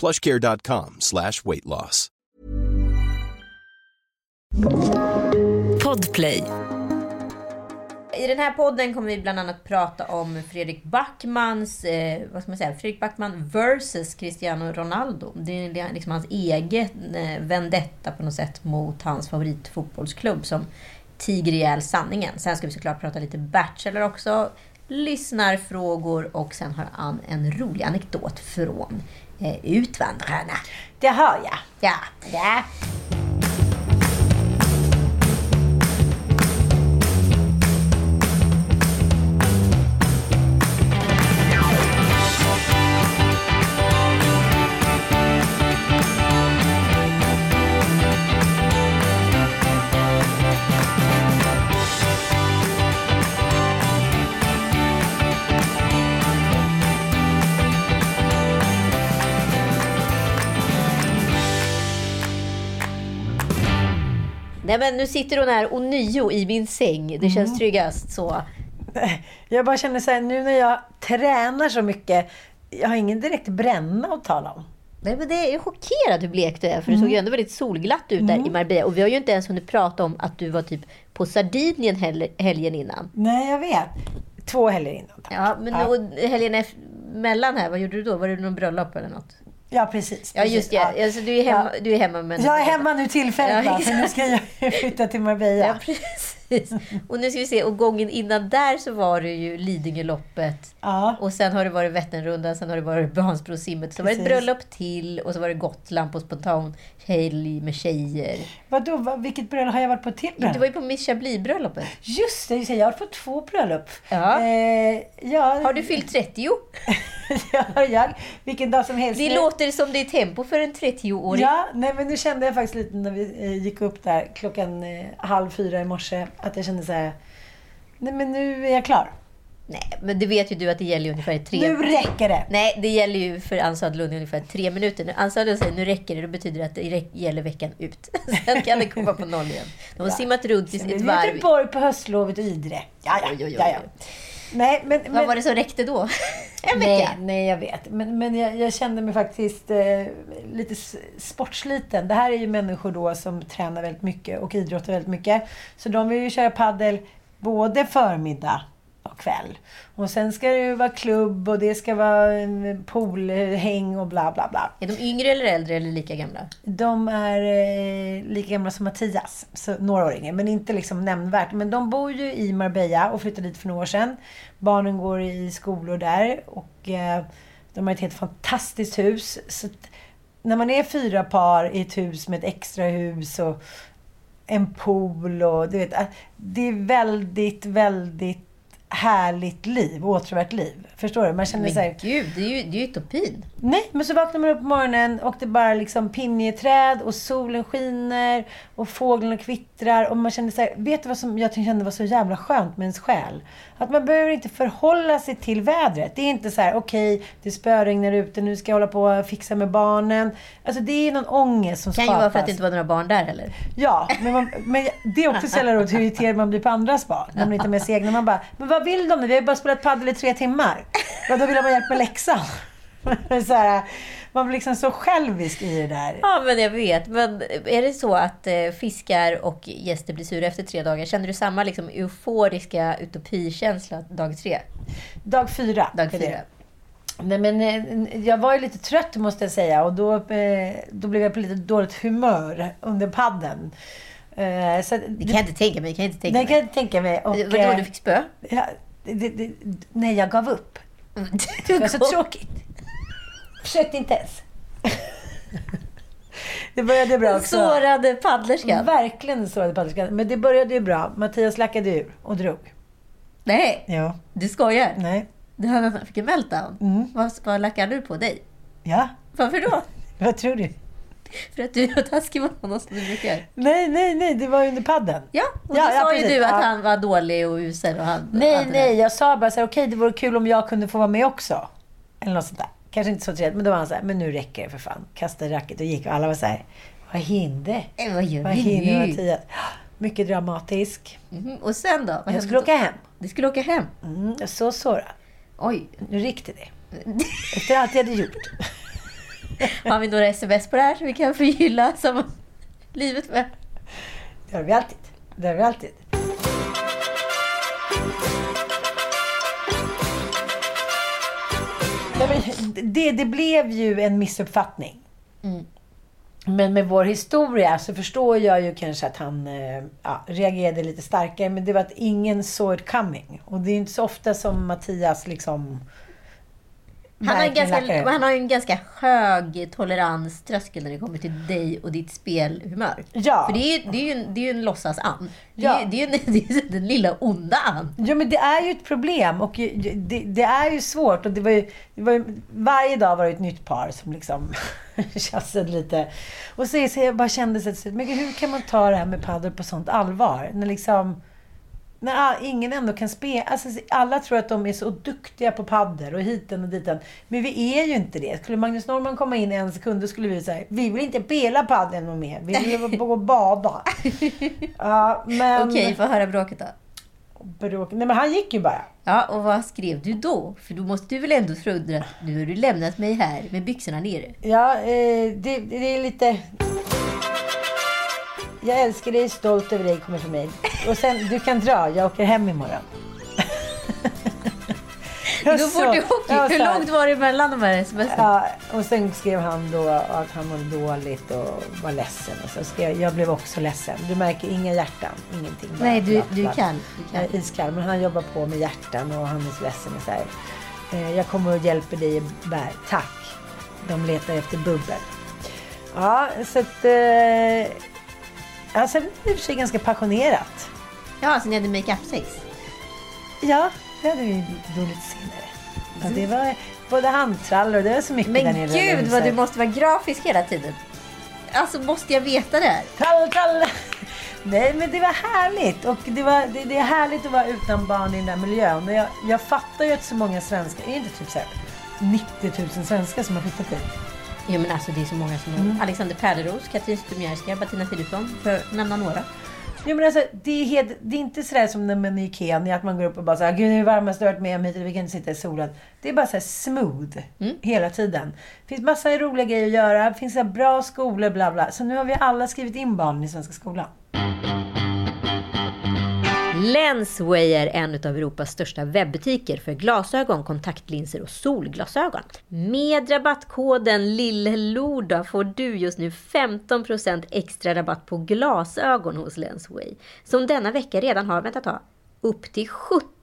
plushcare.com slash weight loss. Podplay. I den här podden kommer vi bland annat prata om Fredrik Backmans, eh, vad ska man säga, Fredrik Backman versus Cristiano Ronaldo. Det är liksom hans egen eh, vendetta på något sätt mot hans favoritfotbollsklubb som tiger ihjäl sanningen. Sen ska vi såklart prata lite Bachelor också, lyssnarfrågor och sen har Ann en rolig anekdot från Utvandrarna. Det hör jag. Ja, ja. Nej men nu sitter hon här och nio i min säng. Det känns tryggast så. Jag bara känner så här, nu när jag tränar så mycket, jag har ingen direkt bränna att tala om. Nej, men det är chockerad hur blek du är. För det såg ju ändå väldigt solglatt ut där i Marbella. Och vi har ju inte ens hunnit prata om att du var typ på Sardinien hel- helgen innan. Nej, jag vet. Två helger innan. tack. Ja, men Och helgen mellan här, vad gjorde du då? Var det någon bröllop eller något? Ja, precis. Ja, just precis. det. Alltså, du, är hemma, Ja. du är hemma med Jag är hemma nu tillfälligt, Ja, för nu ska jag flytta till Marbella. Ja, precis. Och nu ska vi se. Och gången innan där så var det ju Lidingöloppet. Ja. Och sen har det varit Vätternrundan, sen har det varit Vansbrosimmet. Så var det ett Precis. bröllop till och så var det Gotland på spontan helg med tjejer. Vadå, vad, vilket bröllop har jag varit på till bröllop? Du var ju på Miss Chablis-bröllopet. Just det, just det, jag har varit på två bröllop. Ja. Eh, ja, Har du fyllt 30? ja, jag. Vilken dag som helst. Det låter som det är tempo för en 30-åring. Ja, nej men nu kände jag faktiskt lite när vi eh, gick upp där klockan eh, halv fyra i morse att jag kände så här. Nej men nu är jag klar. Nej, men det vet ju du att det gäller ungefär i tre... Nu räcker det! Nej, det gäller ju för Ann Söderlund ungefär tre minuter. När Ann Söderlund säger nu räcker det, då betyder det att det gäller veckan ut. Sen kan det komma på noll igen. De har simmat runt i ett varv. Göteborg på höstlovet och Idre. Ja, ja, ja, ja. Nej, men, Vad men, var det som räckte då? En nej, vecka? nej, jag vet. Men, men jag, jag kände mig faktiskt eh, lite sportsliten. Det här är ju människor då som tränar väldigt mycket och idrottar väldigt mycket. Så de vill ju köra paddel både förmiddag kväll. Och sen ska det ju vara klubb och det ska vara poolhäng och bla bla bla. Är de yngre eller äldre eller lika gamla? De är eh, lika gamla som Mattias, så några år yngre, men inte liksom nämnvärt. Men de bor ju i Marbella och flyttade dit för några år sedan. Barnen går i skolor där och eh, de har ett helt fantastiskt hus. Så när man är fyra par i ett hus med ett extra hus och en pool och du vet, att det är väldigt, väldigt härligt liv, åtråvärt liv. Förstår du? Man känner Men gud, det är ju, det är ju utopin. Nej, men så vaknar man upp på morgonen och det är bara liksom pinjeträd och solen skiner och fåglarna kvittrar och man känner så här, vet du vad som jag kände var så jävla skönt med ens själ? Att man behöver inte förhålla sig till vädret. Det är inte så här, okej, det spöregnar ute, nu ska jag hålla på och fixa med barnen. Alltså det är någon ångest som Kan ju skapas. vara för att det inte var några barn där heller. Ja, men, man, men det är också så jävla roligt hur irriterad man blir på andras barn. När man inte har med sig egna. Man bara, men vad vill de nu? Vi har ju bara spelat padel i tre timmar. Ja, då vill de ha hjälp med läxan. så här, man blir liksom så självisk i det där. Ja, men jag vet. Men är det så att eh, fiskar och gäster blir sura efter tre dagar? Känner du samma liksom, euforiska utopikänsla dag tre? Dag fyra. Dag det. fyra. Nej, men eh, jag var ju lite trött måste jag säga och då, eh, då blev jag på lite dåligt humör under padden. Så, Det kan jag inte tänka mig. Kan jag inte tänka Nej, kan mig. jag inte tänka mig. Och, Vadå, eh, du fick spö? ja, det, det, nej, jag gav upp. Det var så tråkigt. Försökte inte ens. Det började bra också. Sårade paddlerskan. Verkligen sårade padderskan. Men det började ju bra. Mattias lackade ur och drog. Nej, Ja. du skojar? Nej. Du fick en meltdown? Mm. Vad, vad lackade du på dig? Ja. Varför då? Vad tror du? För att du var taskig mot honom som du brukar? Nej, nej, nej. Det var ju under padden. Ja, och Ja, då ja, sa ju precis. du att Ja. han var dålig och usel och han... Nej, nej. Jag sa bara så här, okej, det vore kul om jag kunde få vara med också. Eller något sånt där. Kanske inte så trevligt, men då var han så här, men nu räcker det för fan. Kastade racket och gick och alla var så här, vad hände? Vad gör Vad nu? Mattias? Mycket dramatisk. Mhm, Och sen då? Vad Jag hände skulle då? åka hem. Du skulle åka hem? Mm, jag så sårad. Oj. Nu räckte det. Efter allt jag hade gjort. Har vi några sms på det här så vi kan förgylla som livet med? Det har vi alltid. Det har vi alltid. Det, det blev ju en missuppfattning. Mm. Men med vår historia så förstår jag ju kanske att han eh, ja, reagerade lite starkare. Men det var att ingen såg it coming. Och det är inte så ofta som Mattias liksom... Han har, ganska, han har ju en ganska hög toleranströskel när det kommer till dig och ditt spelhumör. Ja. För det är ju, det är ju en, det är ju en låtsas-Ann. Det, Ja. det, är ju en- det är ju den lilla onda Ann. Ja, men det är ju ett problem och det, det är ju svårt. Och det var ju, det var ju, varje dag var det ett nytt par som liksom tjafsade lite. Och så, så jag bara kände så att, men hur kan man ta det här med padel på sånt allvar? När liksom när ingen ändå kan spela. Alltså, alla tror att de är så duktiga på padel och hiten och diten. Men vi är ju inte det. Skulle Magnus Norman komma in en sekund, då skulle vi säga vi vill inte spela padel något mer. Vi vill gå och bada. Ja, men... Okej, få höra bråket då. Bråk. Nej, men han gick ju bara. Ja, och vad skrev du då? För då måste du väl ändå att nu har du lämnat mig här med byxorna nere. Ja, eh, det, det är lite... Jag älskar dig, stolt över dig, kommer från mig. Och sen, du kan dra, jag åker hem imorgon. Då får du åka. ja, Hur långt var det mellan de här sms? Ja, och sen skrev han då att han mådde dåligt och var ledsen. Och så skrev, jag, blev också ledsen. Du märker inga hjärtan, ingenting. bara Nej, du, du kan. Jag är iskall, men han jobbar på med hjärtan och han är så ledsen. Och så här. Eh, Jag kommer och hjälper dig bär. Tack. De letar efter bubbel. Ja, så att... Eh, alltså, i och för sig ganska passionerat. Ja, så ni hade make-up-sex? Ja, det hade vi lite senare. Ja, det var både handtrallor och det var så mycket där Men nere i gud vad du måste vara grafisk hela tiden. Alltså måste jag veta det här? Trall, trall. Nej, men det var härligt. Och det, var, det, det är härligt att vara utan barn i den där miljön. Och jag, jag fattar ju att så många svenskar, är det inte typ så här 90 000 svenskar som har flyttat hit? Jo men alltså det är så många som Mm. Alexander Pärleros, Katrin Zytomierska, Bettina Philipsson, för att nämna några. Jo, men alltså, det, är helt, det är inte sådär som när man är i Kenya, att man går upp och bara säger Gud, det är det varmaste jag varit med om hittills, vi kan inte sitta i solen. Det är bara så här smooth hela tiden. Det finns massa roliga grejer att göra, det finns så bra skolor, bla bla. Så nu har vi alla skrivit in barnen i svenska skolan. Lensway är en av Europas största webbutiker för glasögon, kontaktlinser och solglasögon. Med rabattkoden LILLLORDA får du just nu 15% extra rabatt på glasögon hos Lensway. Som denna vecka redan har, vänta ta, upp till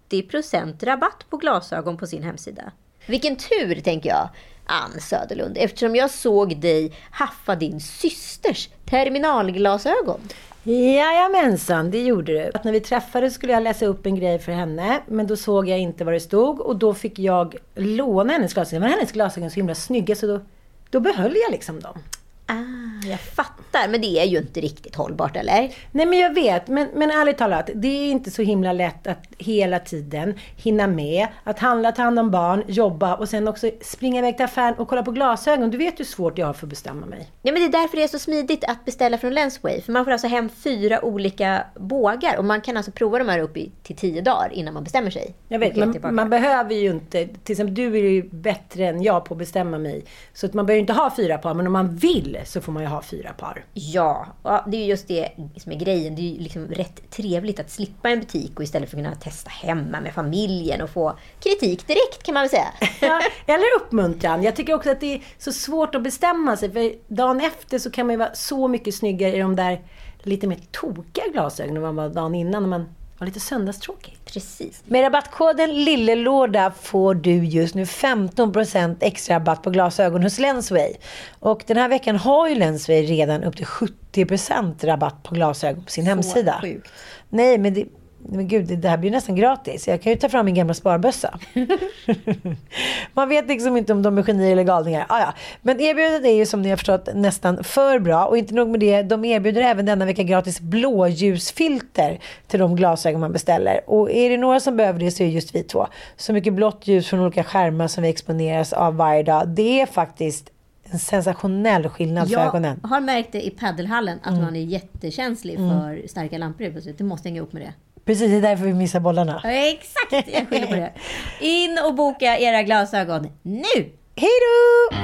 70% rabatt på glasögon på sin hemsida. Vilken tur, tänker jag, Ann Söderlund, eftersom jag såg dig haffa din systers terminalglasögon. Jajamensan, det gjorde du. Att när vi träffades skulle jag läsa upp en grej för henne, men då såg jag inte vad det stod och då fick jag låna hennes glasögon. Men hennes glasögon är så himla snygga så då, då behöll jag liksom dem. Ah, jag fattar. Men det är ju inte riktigt hållbart, eller? Nej men jag vet, men, men ärligt talat, det är inte så himla lätt att hela tiden hinna med att handla, ta hand om barn, jobba och sen också springa iväg till affären och kolla på glasögon. Du vet hur svårt jag har för att bestämma mig. Ja, men det är därför det är så smidigt att beställa från Lensway. För man får alltså hem fyra olika bågar och man kan alltså prova de här upp i, till tio dagar innan man bestämmer sig. Jag vet, man, man behöver ju inte, till exempel du är ju bättre än jag på att bestämma mig. Så att man behöver inte ha fyra par, men om man vill så får man ju ha fyra par. Ja, det är ju just det som är grejen. Det är ju liksom rätt trevligt att slippa en butik och istället för att kunna testa hemma med familjen och få kritik direkt kan man väl säga. Ja, eller uppmuntran. Jag tycker också att det är så svårt att bestämma sig. För dagen efter så kan man ju vara så mycket snyggare i de där lite mer tokiga glasögonen än vad man var dagen innan när man var lite söndagstråkig. Precis. Med rabattkoden LILLELÅRDA får du just nu 15% extra rabatt på glasögon hos Lensway. Och den här veckan har ju Lensway redan upp till 70% rabatt på glasögon på sin hemsida. sjukt. Nej, men det, men gud, det här blir nästan gratis. Jag kan ju ta fram min gamla sparbössa. Man vet liksom inte om de är genier eller galningar. Ah, ja. Men erbjudandet är ju som ni har förstått nästan för bra. Och inte nog med det, de erbjuder även denna vecka gratis blåljusfilter till de glasögon man beställer. Och är det några som behöver det så är det just vi två. Så mycket blått ljus från olika skärmar som vi exponeras av varje dag. Det är faktiskt en sensationell skillnad för ögonen. Jag har märkt det i paddelhallen att man är jättekänslig för starka lampor. Du måste hänga upp med det. Precis, det är därför vi missar bollarna. Ja, exakt, jag skyller på det. In och boka era glasögon nu! Hej då!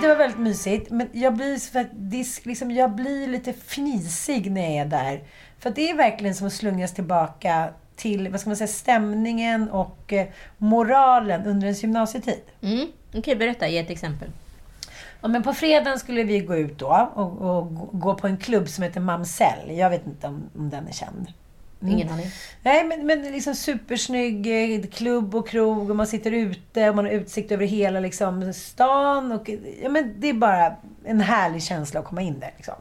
Det var väldigt mysigt, men jag blir, så att det är liksom, jag blir lite fnisig när jag är där. För att det är verkligen som att slungas tillbaka till vad ska man säga, stämningen och eh, moralen under ens gymnasietid. Mm. Okej, berätta. Ge ett exempel. Ja, men på fredagen skulle vi gå ut då och, och gå på en klubb som heter Mamsell. Jag vet inte om, om den är känd. Ingen aning. Nej, men, men liksom supersnygg eh, klubb och krog och man sitter ute och man har utsikt över hela liksom, stan. Och, ja, men det är bara en härlig känsla att komma in där. Liksom.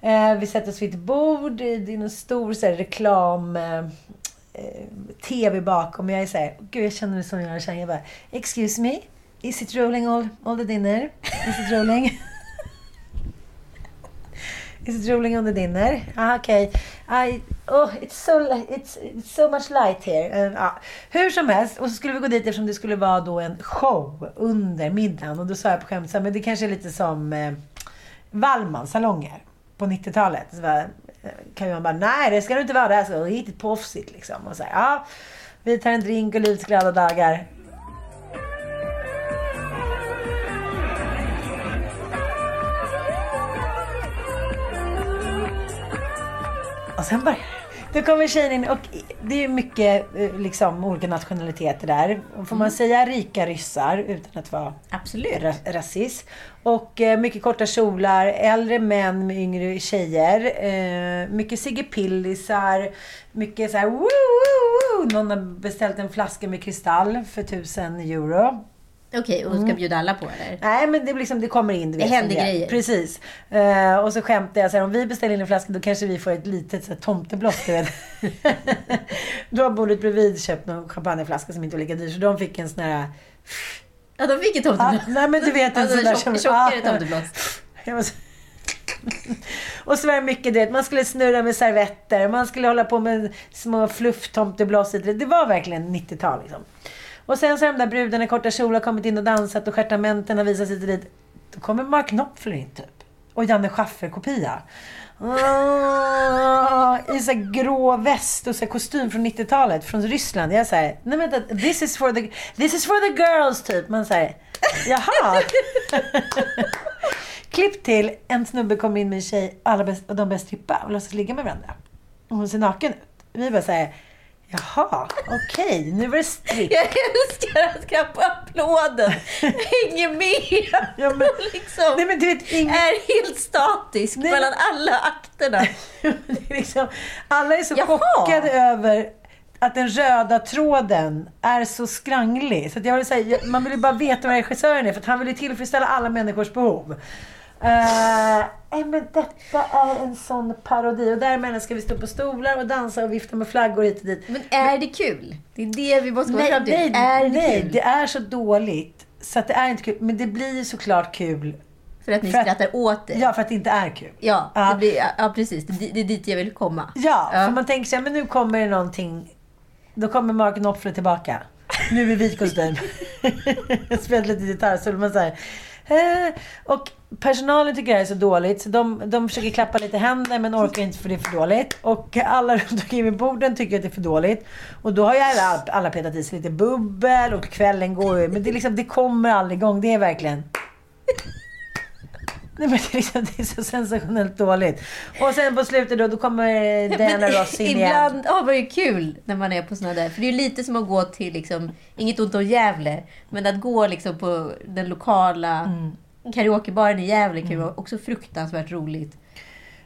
Eh, vi sätter oss vid ett bord, det är någon stor så här, reklam... Eh, eh, TV bakom. Jag är såhär, gud jag känner mig som jag känner. Jag bara, excuse me, is it rolling all, all the dinner? Is it rolling? Is it rolling on the dinner? Ah, Okej. Okay. Oh, it's, so, it's, it's so much light here. Uh, ah. Hur som helst, och så skulle vi gå dit eftersom det skulle vara då en show under middagen. Och då sa jag på skämt men det kanske är lite som eh, Wallmans salonger på 90-talet. Så bara, eh, kan man bara, nej det ska det inte vara. Det är så riktigt proffsigt liksom. Och så här, ja, vi tar en drink och livets glada dagar. Och sen bara... Då kommer tjejen in och det är mycket eh, liksom, olika nationaliteter där. Får man säga rika ryssar utan att vara Absolut. ra rasist. Och eh, mycket korta kjolar, äldre män med yngre tjejer. Eh, mycket Sigge Pillisar. Mycket så här woo, woo, woo. Någon har beställt en flaska med kristall för 1000 euro. Okej, och ska bjuda alla på eller? Nej, men det, liksom, det kommer in. Du Det händer grejer. Precis. Eh, och så skämtar jag så här, om vi beställer in en flaska då kanske vi får ett litet så här, tomteblått. Du vet. då har bordet bredvid köpt någon champagneflaska som inte var lika dyr. Så de fick en sån här... Ja, de fick ett Ah, tomteblås. nej, men du vet en Alltså sån där en tjock, som... tjockare ah, jag Och så var det mycket, du vet, man skulle snurra med servetter, man skulle hålla på med små flufftomteblås. Det var verkligen 90-tal liksom. Och sen så har de där brudarna i korta kjolar kommit in och dansat och stjärtamenten har visat sig dit. Då kommer Mark Knopfler in typ. Och Janne Schaffer-kopia. Ah, I så här grå väst och så här kostym från 90-talet från Ryssland. Jag säger, nej men this is for the, this is for the girls typ. Man säger, jaha. Klipp till, en snubbe kommer in med en tjej alla bäst, och de börjar strippa och låtsas ligga med varandra. Och hon ser naken ut. Vi bara säger, jaha, okej, nu var det stripp. Jag älskar att knappt applåden hänger med. Ja, men- liksom Nej men du vet, ingen, är helt statisk Nej. mellan alla akterna. är liksom, alla är så Jaha. chockade över att den röda tråden är så skranglig. Så jag vill säga, man vill ju bara veta vad regissören är för han vill ju tillfredsställa alla människors behov. Uh, nej men detta är en sån parodi och däremellan ska vi stå på stolar och dansa och vifta med flaggor hit och dit. Men är det kul? Det är det vi måste komma Nej, fram till. nej, är det nej kul? det är så dåligt så att det är inte kul. Men det blir såklart kul. För att ni för att- skrattar åt det? Ja, för att det inte är kul. Ja, Ja. Det, blir, ja precis. Det, det är dit jag vill komma. Ja, Ja. för man tänker sig, men nu kommer det någonting. Då kommer Mark Knopfler tillbaka. Nu i vit kostym. Spelat lite gitarr. Så man säger. Eh, och personalen tycker det är så dåligt så de, de försöker klappa lite händer men orkar inte för det är för dåligt. Och alla runt omkring vid borden tycker att det är för dåligt. Och då har ju alla, alla petat i sig lite bubbel och kvällen går ju. Men det, är liksom, det kommer aldrig igång. Det är verkligen... Nej, men det, är liksom, det är så sensationellt dåligt. Och sen på slutet då, då kommer Diana Ross in igen. Ibland har man ju kul när man är på såna där. För det är ju lite som att gå till, liksom, inget ont om Gävle, men att gå liksom på den lokala Mm. Karaokebaren i Gävle kan vara också fruktansvärt roligt.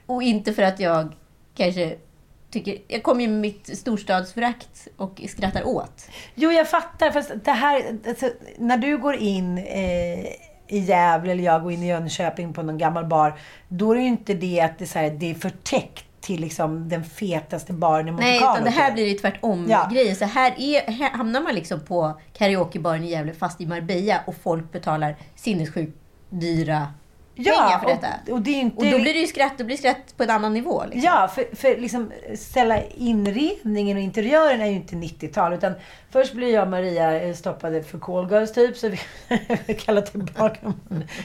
Och inte för att jag kanske tycker... Jag kommer ju med mitt storstadsförakt och skrattar åt. Jo, jag fattar. Fast det här, alltså, när du går in eh, i Gävle eller jag går in i Jönköping på någon gammal bar. Då är det ju inte det att det är, så här, det är förtäckt till liksom den fetaste baren i Monte Nej, utan det här blir ju tvärtom Ja. grejen. Så här, är, här hamnar man liksom på karaokebaren i Gävle fast i Marbella och folk betalar sinnessjukt dyra pengar för detta. Och, och det inte... Och då blir det ju skratt, då blir skratt på en annan nivå. Liksom. Ja, för, för liksom ställa inredningen och interiören är ju inte 90-tal. Utan först blir jag och Maria eh, stoppade för callgirls typ. Så vi kallade tillbaka.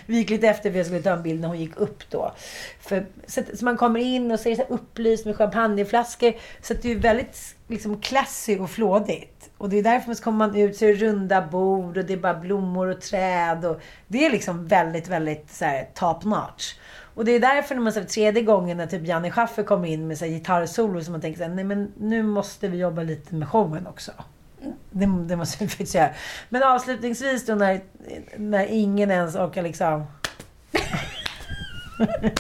Vi gick lite efter för jag skulle ta en bild när hon gick upp då. För, så, att- så man kommer in och ser så upplyst med champagneflaskor. Så det är ju väldigt liksom classy och flådigt. Och det är därför så kommer man ut så är det runda bord och det är bara blommor och träd. Och det är liksom väldigt, väldigt så här, top notch. Och det är därför när man ser tredje gången när typ Janne Schaffer kommer in med så här gitarrsolo som man tänker så här, nej men nu måste vi jobba lite med showen också. Det, det måste vi faktiskt göra. Men avslutningsvis då när, när ingen ens orkar liksom...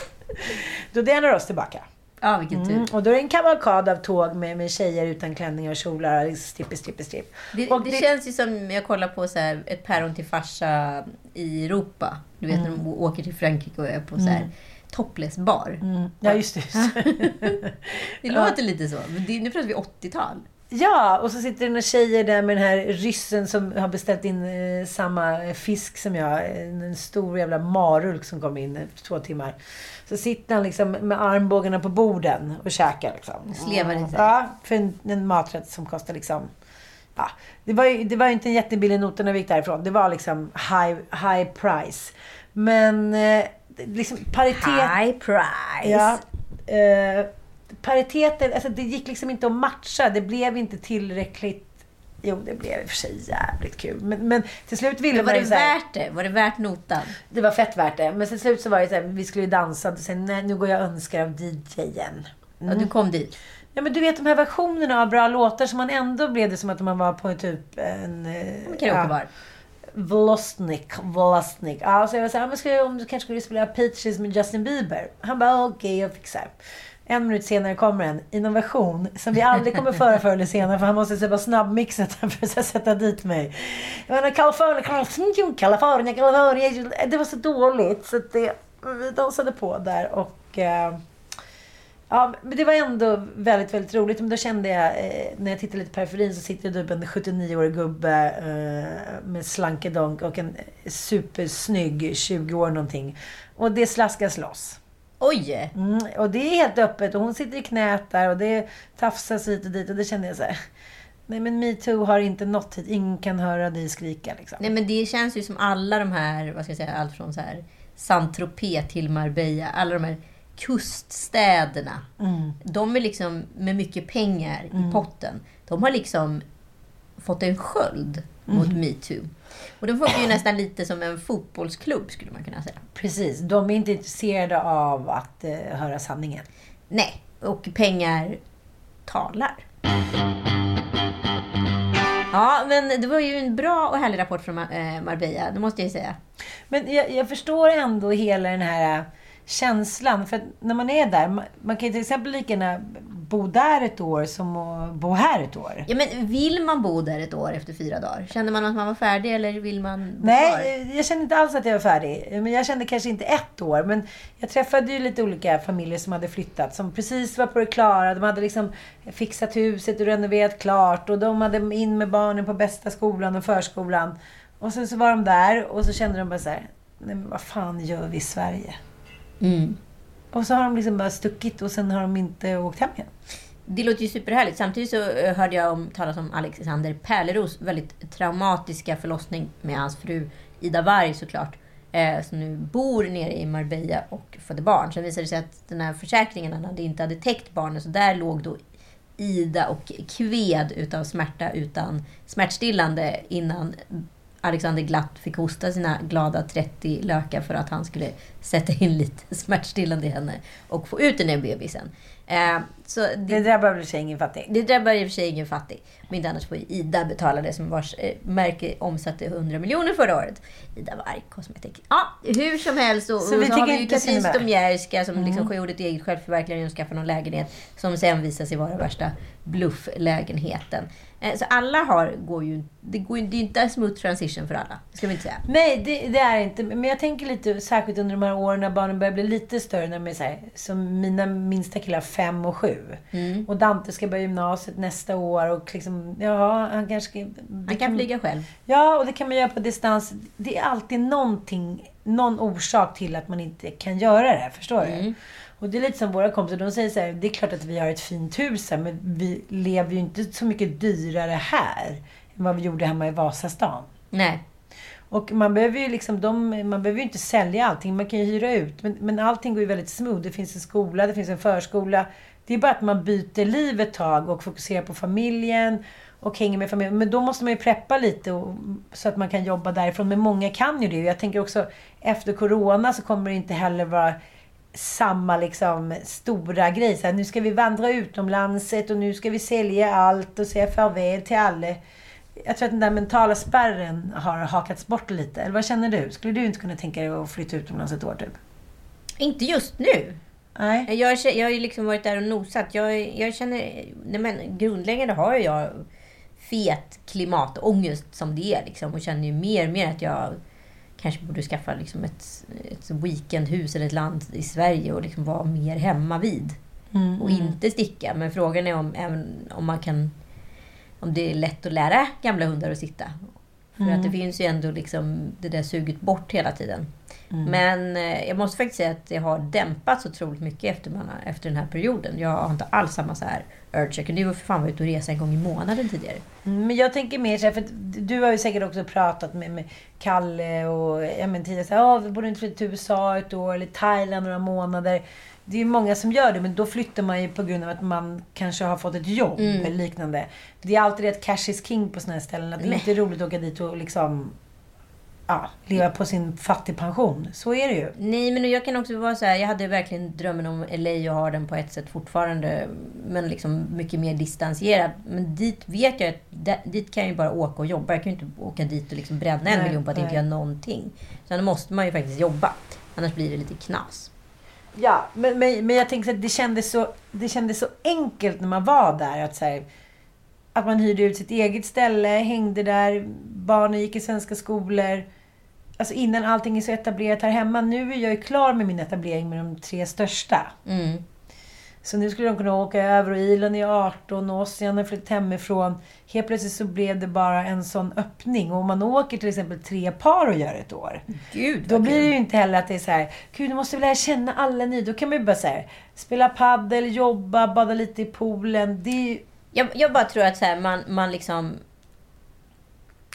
då delar oss tillbaka. Ja, vilken tur. Mm, och då är det en kavalkad av tåg med, med tjejer utan klänningar och kjolar. Strippi, strippi, stripp. Det, Och det, det- känns ju som, jag kollar på så här, ett päron till farsa i Europa. Du vet när de åker till Frankrike och är på så här topless-bar. Mm. Ja, just det. Det låter lite så. Det, nu pratar vi 80-tal. Ja, och så sitter det några tjejer där med den här ryssen som har beställt in eh, samma fisk som jag. Eh, En stor jävla marulk som kom in efter två timmar. Så sitter han liksom med armbågarna på borden och käkar. Liksom. Slevar sig. Ja, för en, en maträtt som kostar liksom... Ja, det, var ju, det var ju inte en jättebillig nota när vi gick därifrån. Det var liksom high, high price. Men eh, liksom paritet... High price. Ja. Eh, pariteten, alltså det gick liksom inte att matcha. Det blev inte tillräckligt... Jo, det blev i och för sig jävligt kul. Men, men till slut ville Men var man det ju så här, värt det? Var det värt notan? Det var fett värt det. Men till slut så var det så här, vi skulle ju dansa. Och sen, nej, nu går jag och önskar av DJen. Ja, du kom dit. Ja, men du vet de här versionerna av bra låtar som man ändå blev det som att man var på typ en... eh, Karaokebar. Vlastnik, Vlastnik. Ja, så jag var såhär, men ska om du kanske skulle spela Peaches med Justin Bieber? Han bara, okej, jag fixar. En minut senare kommer en innovation som vi aldrig kommer föra förr eller senare för han måste så bara snabbmixa den för att sätta dit mig. Jag menar, Kalifornien, Kalifornien, Kalifornien, Det var så dåligt så det, vi dansade på där och eh, Ja, men det var ändå väldigt, väldigt roligt. Men då kände jag, eh, när jag tittade lite på periferin så sitter det typ en 79-årig gubbe eh, med slankedonk och en supersnygg 20 år någonting. Och det slaskas loss. Oj! Mm, och det är helt öppet och hon sitter i knät där och det tafsas hit och dit och det kände jag så här. Nej men metoo har inte nått hit. Ingen kan höra dig skrika liksom. Nej men det känns ju som alla de här, vad ska jag säga, allt från så här Saint-Tropez till Marbella. Alla de här kuststäderna. Mm. De är liksom med mycket pengar i potten. De har liksom fått en sköld mot Mm. metoo. Och de funkar ju nästan lite som en fotbollsklubb skulle man kunna säga. Precis. De är inte intresserade av att eh, höra sanningen. Nej, och pengar talar. Ja, men det var ju en bra och härlig rapport från eh, Marbella, det måste jag ju säga. Men jag, jag förstår ändå hela den här äh, känslan. För att när man är där, man, man kan ju till exempel lika gärna bo där ett år som att bo här ett år. Ja, men vill man bo där ett år efter fyra dagar? Kände man att man var färdig eller vill man bo kvar? Nej, jag kände inte alls att jag var färdig. Men jag kände kanske inte ett år. Men jag träffade ju lite olika familjer som hade flyttat. Som precis var på det klara. De hade liksom fixat huset och renoverat klart. Och de hade in med barnen på bästa skolan och förskolan. Och sen så var de där och så kände de bara så här. Nej men vad fan gör vi i Sverige? Mm. Och så har de liksom bara stuckit och sen har de inte åkt hem igen. Det låter ju superhärligt. Samtidigt så eh, hörde jag om, talas om Alexander Pärleros väldigt traumatiska förlossning med hans fru Ida Warg såklart. Eh, som nu bor nere i Marbella och födde barn. Sen visade det sig att den här försäkringen hade inte hade täckt barnen. Så där låg då Ida och kved utav smärta utan smärtstillande innan Alexander Glatt fick hosta sina glada 30 lökar för att han skulle sätta in lite smärtstillande i henne och få ut den där bebisen. Eh, så Det det, drabbar väl sig ingen fattig. det drabbar i och för sig ingen fattig. Om inte annars får ju Ida betala det som vars eh, märke omsatte 100 miljoner förra året. Ida Warg Cosmetic. Ja, hur som helst. Och, Så och vi så har vi ju Katrin. Stomjärska som liksom gjorde ett eget självförverkligande och skaffade någon lägenhet som sen visade sig vara värsta blufflägenheten. Eh, Så alla har, går ju, det, går ju, det är ju inte en smooth transition för alla. Ska vi inte säga. Nej, det, det är inte. Men jag tänker lite, särskilt under de här åren när barnen börjar bli lite större. När de är så här, som mina minsta killar, fem och sju. Mm. Och Dante ska börja gymnasiet nästa år. Och liksom, ja, han kanske. Han kan flyga själv. Ja, och det kan man göra på distans. Det är alltid någonting, någon orsak till att man inte kan göra det. Förstår du? Och det är lite som våra kompisar. De säger så här, det är klart att vi har ett fint hus här, men vi lever ju inte så mycket dyrare här än vad vi gjorde hemma i Vasastan. Nej. Och man behöver ju liksom, de, man behöver inte sälja allting, man kan ju hyra ut. Men, men allting går ju väldigt smooth. Det finns en skola, det finns en förskola. Det är bara att man byter liv ett tag och fokuserar på familjen och hänger med familjen. Men då måste man ju preppa lite och, så att man kan jobba därifrån. Men många kan ju det. Jag tänker också efter Corona så kommer det inte heller vara samma liksom stora grej. Så här, nu ska vi vandra utomlands och nu ska vi sälja allt och säga farväl till alla. Jag tror att den där mentala spärren har hakats bort lite. Eller vad känner du? Skulle du inte kunna tänka dig att flytta utomlands ett år typ? Inte just nu. Nej. Jag, jag har ju liksom varit där och nosat. Jag, jag känner... Nej men grundläggande har jag fet klimatångest som det är. Liksom, och känner ju mer och mer att jag kanske borde skaffa liksom ett, ett weekendhus eller ett land i Sverige och liksom vara mer hemma vid. Mm, Och inte sticka. Men frågan är om, även om man kan... Om det är lätt att lära gamla hundar att sitta. För att det finns ju ändå liksom det där suget bort hela tiden. Men eh, jag måste faktiskt säga att det har dämpats otroligt mycket efter, man, efter den här perioden. Jag har inte alls samma så här Jag kunde ju för fan vara ute och resa en gång i månaden tidigare. Mm, Men jag tänker mer så här, för du har ju säkert också pratat med, med Kalle och ja, men tidigare så här, "Ja, vi borde inte flytta till USA ett år eller Thailand några månader. Det är ju många som gör det, men då flyttar man ju på grund av att man kanske har fått ett jobb eller liknande. Det är alltid det att cash is king på sådana här ställen. Att det Nej. inte är roligt att åka dit och liksom ja, leva på sin fattigpension. Så är det ju. Nej, men jag kan också vara så här. Jag hade verkligen drömmen om LA och har den på ett sätt fortfarande. Men liksom mycket mer distanserad. Men dit vet jag att dit kan jag ju bara åka och jobba. Jag kan ju inte åka dit och liksom bränna en Nej, miljon på att inte nej. göra någonting. Då måste man ju faktiskt jobba. Annars blir det lite knas. Ja, men, men, men jag tänker att det kändes, så, det kändes så enkelt när man var där. Att, så här, att man hyrde ut sitt eget ställe, hängde där, barnen gick i svenska skolor. Alltså innan allting är så etablerat här hemma. Nu är jag ju klar med min etablering med de tre största. Mm. Så nu skulle de kunna åka över och Ilan är 18 och Ossian har flyttat hemifrån. Helt plötsligt så blev det bara en sån öppning. Och om man åker till exempel tre par och gör ett år. Gud Då blir det ju inte heller att det är så här, gud nu måste vi lära känna alla ni. Då kan man ju bara så här, spela paddel, jobba, bada lite i poolen. Det är Jag, jag bara tror att så här, man, man liksom...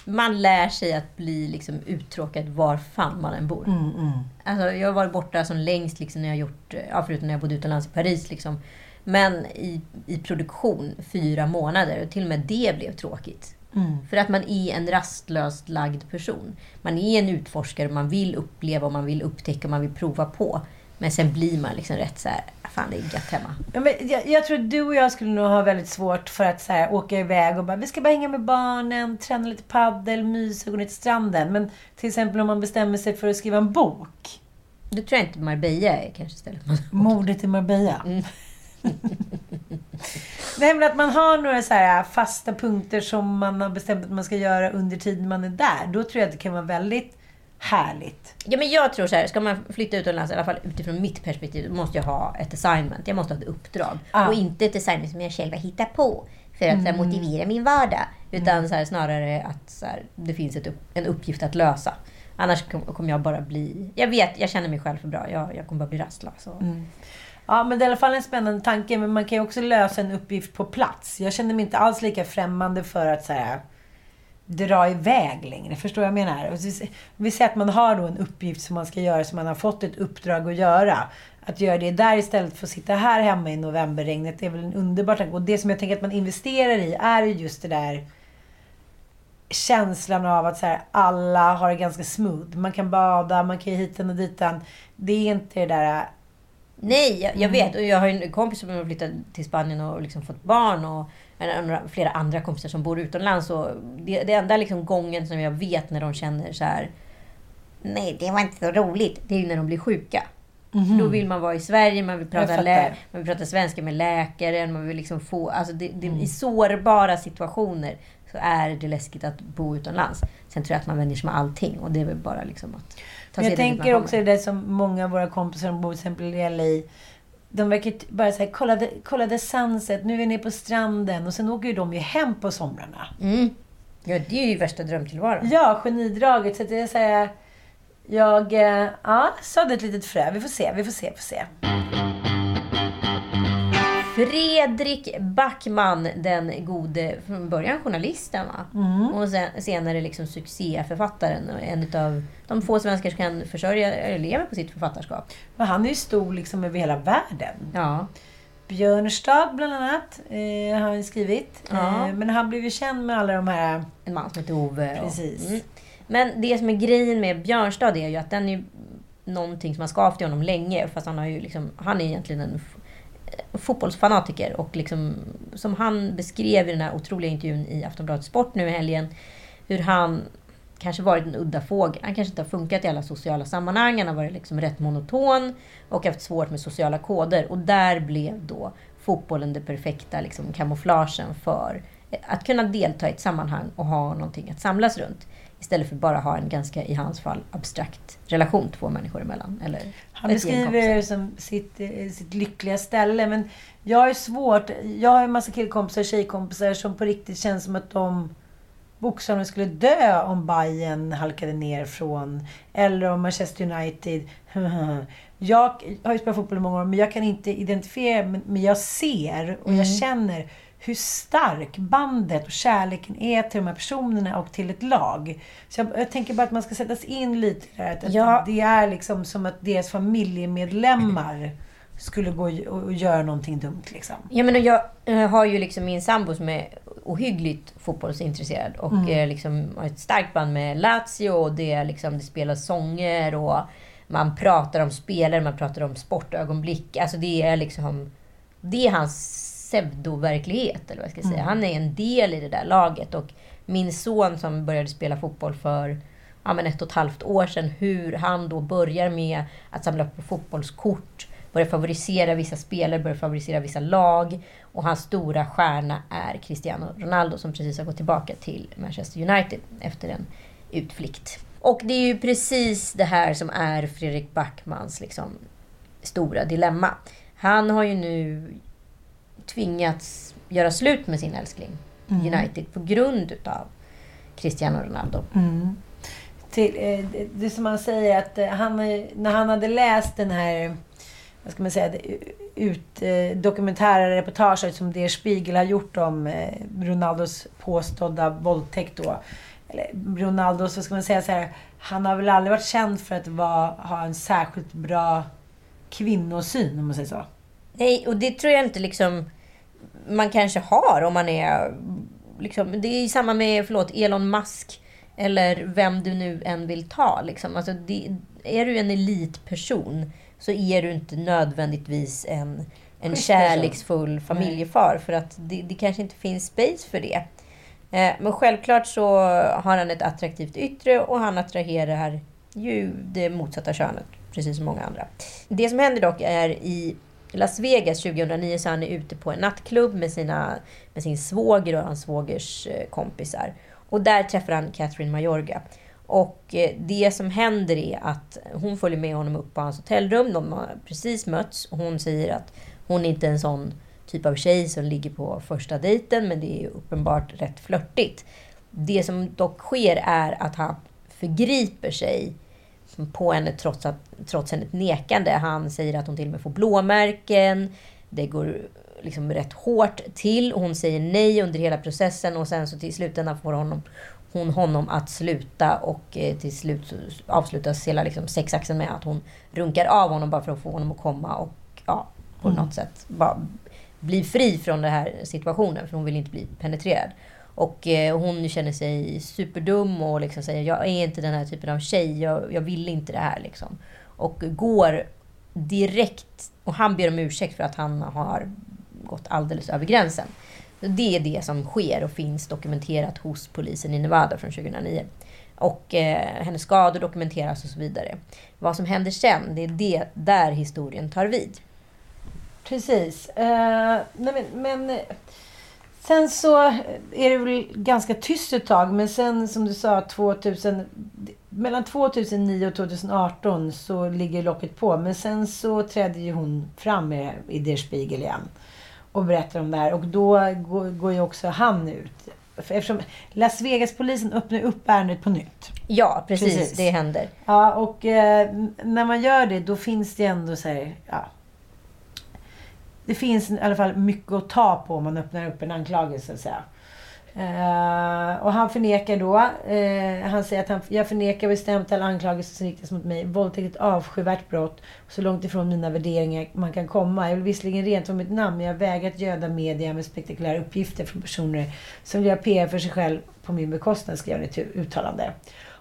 Man lär sig att bli liksom uttråkad var fan man än bor. Mm, Alltså, jag har varit borta som längst liksom, när jag gjort, ja, förutom när jag bodde utomlands i Paris. Liksom. Men i, i produktion fyra månader. Och till och med det blev tråkigt. mm. För att man är en rastlöst lagd person. Man är en utforskare, man vill uppleva, och man vill upptäcka, och man vill prova på. Men sen blir man liksom rätt så här, fan det är gött hemma. Ja, men jag, jag tror att du och jag skulle nog ha väldigt svårt för att så här, åka iväg och bara, vi ska bara hänga med barnen, träna lite paddel, mysa och gå ner till stranden. Men till exempel om man bestämmer sig för att skriva en bok. Då tror jag inte Marbella är kanske istället. Mordet i Marbella. Nej men att man har några så här fasta punkter som man har bestämt att man ska göra under tiden man är där. Då tror jag att det kan vara väldigt härligt. Ja, men jag tror så här, ska man flytta utomlands, i alla fall utifrån mitt perspektiv, måste jag ha ett assignment. Jag måste ha ett uppdrag. Ja. Och inte ett assignment som jag själv har hittat på för att så här, motivera min vardag. Utan så här, snarare att så här, det finns ett en uppgift att lösa. Annars kom- kommer jag bara bli... Jag vet, jag känner mig själv för bra. Jag, jag kommer bara bli rastlös. Och... Ja, men det är i alla fall en spännande tanke. Men man kan ju också lösa en uppgift på plats. Jag känner mig inte alls lika främmande för att så här, dra iväg längre. Förstår vad jag menar? Vi säger att man har då en uppgift som man ska göra, som man har fått ett uppdrag att göra. Att göra det där istället för att sitta här hemma i novemberregnet, det är väl en underbar tanke. Och det som jag tänker att man investerar i är ju just det där känslan av att så här, alla har det ganska smooth. Man kan bada, man kan ju hiten och ditan. Det är inte det där... Nej, jag, jag vet. Och jag har en kompis som har flyttat till Spanien och liksom fått barn. Och flera andra kompisar som bor utomlands. Och det, det enda liksom gången som jag vet när de känner så här... Nej, det var inte så roligt. Det är när de blir sjuka. Mm. Då vill man vara i Sverige, man vill prata, lä- man vill prata svenska med läkaren. Man vill liksom få, alltså det, det, mm. I sårbara situationer så är det läskigt att bo utomlands. Sen tror jag att man vänjer sig med allting och det är väl bara liksom att ta sig Jag tänker också det som många av våra kompisar som bor till exempel i LA de verkar bara säga kolla, kolla the sunset, nu är vi nere på stranden. Och sen åker ju de ju hem på somrarna. Mm. Ja, det är ju värsta drömtillvaron. Ja, genidraget. Så det är så här, jag eh, ja, sådde ett litet frö. Vi får se, vi får se, vi får se. Fredrik Backman, den gode, från början journalisten va? Mm. Och sen, senare liksom succéförfattaren. En av de få svenskar som kan försörja, eller lever på sitt författarskap. Men han är ju stor liksom över hela världen. Ja. Björnstad bland annat eh, har han skrivit. Ja. Eh, men han blev ju känd med alla de här... En man som heter Ove. Precis. Och, mm. Men det som är grejen med Björnstad är ju att den är någonting som har skavt i honom länge. Fast han, har ju liksom, han är egentligen en fotbollsfanatiker. Och liksom, som han beskrev i den här otroliga intervjun i Aftonbladet Sport nu i helgen. Hur han kanske varit en udda fågel. Han kanske inte har funkat i alla sociala sammanhang. Han har varit liksom rätt monoton och haft svårt med sociala koder. Och där blev då fotbollen det perfekta liksom, kamouflagen för att kunna delta i ett sammanhang och ha någonting att samlas runt. Istället för att bara ha en ganska, i hans fall, abstrakt relation två människor emellan. Eller Han beskriver det som sitt, eh, sitt lyckliga ställe. Men jag har svårt. Jag har en massa killkompisar och tjejkompisar som på riktigt känns som att de bokstavligen skulle dö om Bayern halkade ner från... Eller om Manchester United. Jag har ju spelat fotboll i många år, men jag kan inte identifiera, men jag ser och jag mm. känner hur stark bandet och kärleken är till de här personerna och till ett lag. Så jag, jag tänker bara att man ska sätta sig in lite i det här. Att, ja. det är liksom som att deras familjemedlemmar skulle gå och göra någonting dumt. Liksom. Ja, men jag har ju liksom min sambo som är ohyggligt fotbollsintresserad och mm. Liksom har ett starkt band med Lazio och det, liksom, det spelas sånger och man pratar om spelare, man pratar om sportögonblick. Alltså det är liksom... Det är hans pseudoverklighet, eller vad jag ska säga. Mm. Han är en del i det där laget. Och min son som började spela fotboll för ja, men ett och ett halvt år sedan, hur han då börjar med att samla på fotbollskort, börjar favorisera vissa spelare, börjar favorisera vissa lag. Och hans stora stjärna är Cristiano Ronaldo som precis har gått tillbaka till Manchester United efter en utflykt. Och det är ju precis det här som är Fredrik Backmans liksom, stora dilemma. Han har ju nu tvingats göra slut med sin älskling mm. United på grund utav Cristiano Ronaldo. Mm. Till, eh, det som man säger att eh, han, när han hade läst den här vad ska man säga, ut, eh, dokumentära reportaget som Der Spiegel har gjort om eh, Ronaldos påstådda våldtäkt då. Eller Ronaldos, vad ska man säga så här, han har väl aldrig varit känd för att vara, ha en särskilt bra kvinnosyn, om man säger så. Nej, och det tror jag inte liksom man kanske har om man är... Liksom, det är samma med, förlåt, Elon Musk. Eller vem du nu än vill ta. Liksom. Alltså, det, är du en elitperson så är du inte nödvändigtvis en, en kärleksfull familjefar. För att det, det kanske inte finns space för det. Eh, men självklart så har han ett attraktivt yttre och han attraherar ju det motsatta könet. Precis som många andra. Det som händer dock är i Las Vegas 2009 så han är ute på en nattklubb med, sina, med sin svåger och hans svågers eh, kompisar. Och där träffar han Catherine Mayorga. Och eh, det som händer är att hon följer med honom upp på hans hotellrum. De har precis mötts och hon säger att hon inte är en sån typ av tjej som ligger på första dejten, men det är uppenbart rätt flörtigt. Det som dock sker är att han förgriper sig på henne trots, att, trots hennes nekande. Han säger att hon till och med får blåmärken. Det går liksom rätt hårt till. Hon säger nej under hela processen och sen så till slutändan får honom, hon honom att sluta och eh, till slut avslutas hela liksom sexaxeln med att hon runkar av honom bara för att få honom att komma och ja, på mm. något sätt bara bli fri från den här situationen för hon vill inte bli penetrerad. Eh, och hon känner sig superdum och liksom säger jag är inte den här typen av tjej, jag, jag vill inte det här. Liksom. Och går direkt, och han ber om ursäkt för att han har gått alldeles över gränsen. Det är det som sker och finns dokumenterat hos polisen i Nevada från 2009. Och eh, hennes skador dokumenteras och så vidare. Vad som händer sen, det är det där historien tar vid. Precis. Uh, nej, men, men, sen så är det väl ganska tyst ett tag. Men sen som du sa, 2000, mellan 2009 och 2018 så ligger locket på. Men sen så trädde ju hon fram i Der Spiegel igen. Och berättar om det här. Och då går, går ju också han ut. Eftersom Las Vegas-polisen öppnar upp ärendet på nytt. Ja, precis. precis. Det händer. Ja, och eh, när man gör det då finns det ändå så här, ja, det finns i alla fall mycket att ta på om man öppnar upp en anklagelse. Så uh, och han förnekar då. Uh, han säger att han, jag förnekar bestämt alla anklagelser som riktas mot mig. Våldtäkt är ett avskyvärt brott. Så långt ifrån mina värderingar man kan komma. Jag vill visserligen rent om mitt namn, men jag vägrar att göda media med spektakulära uppgifter från personer som vill göra PR för sig själv på min bekostnad, skrev han i ett uttalande.